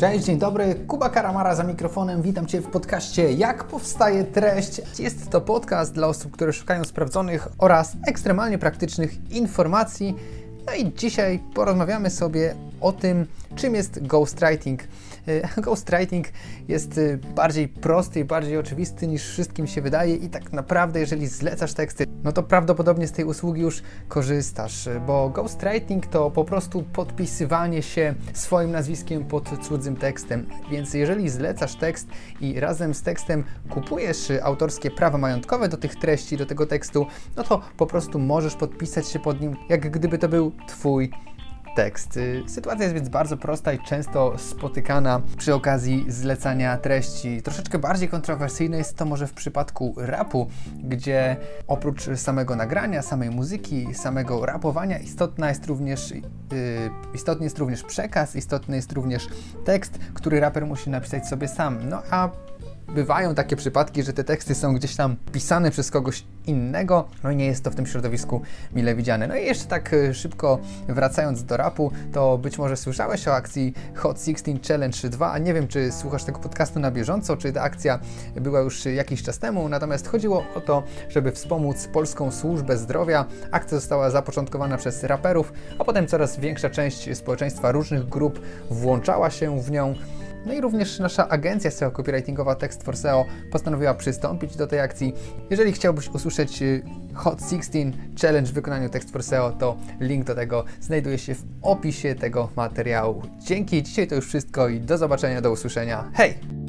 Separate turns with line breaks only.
Cześć, dzień dobry. Kuba Karamara za mikrofonem. Witam Cię w podcaście Jak powstaje treść. Jest to podcast dla osób, które szukają sprawdzonych oraz ekstremalnie praktycznych informacji. No i dzisiaj porozmawiamy sobie o tym, czym jest ghostwriting. E, ghostwriting jest e, bardziej prosty i bardziej oczywisty niż wszystkim się wydaje i tak naprawdę jeżeli zlecasz teksty, no to prawdopodobnie z tej usługi już korzystasz, e, bo ghostwriting to po prostu podpisywanie się swoim nazwiskiem pod cudzym tekstem. Więc jeżeli zlecasz tekst i razem z tekstem kupujesz autorskie prawa majątkowe do tych treści, do tego tekstu, no to po prostu możesz podpisać się pod nim, jak gdyby to był Twój tekst. Y, sytuacja jest więc bardzo prosta i często spotykana przy okazji zlecania treści. Troszeczkę bardziej kontrowersyjne jest to może w przypadku rapu, gdzie oprócz samego nagrania, samej muzyki, samego rapowania istotna jest również, yy, istotny jest również przekaz, istotny jest również tekst, który raper musi napisać sobie sam. No a bywają takie przypadki, że te teksty są gdzieś tam pisane przez kogoś innego, no i nie jest to w tym środowisku mile widziane. No i jeszcze tak e, szybko wracając do rapu, to być może słyszałeś o akcji Hot 16 Challenge 2, nie wiem czy słuchasz tego podcastu na bieżąco, czy ta akcja była już jakiś czas temu, natomiast chodziło o to, żeby wspomóc Polską Służbę Zdrowia. Akcja została zapoczątkowana przez raperów, a potem coraz większa część społeczeństwa różnych grup włączała się w nią. No i również nasza agencja SEO copywritingowa Text for SEO postanowiła przystąpić do tej akcji. Jeżeli chciałbyś usłyszeć y, Hot 16 Challenge w wykonaniu Text for SEO, to link do tego znajduje się w opisie tego materiału. Dzięki, dzisiaj to już wszystko i do zobaczenia, do usłyszenia. Hej!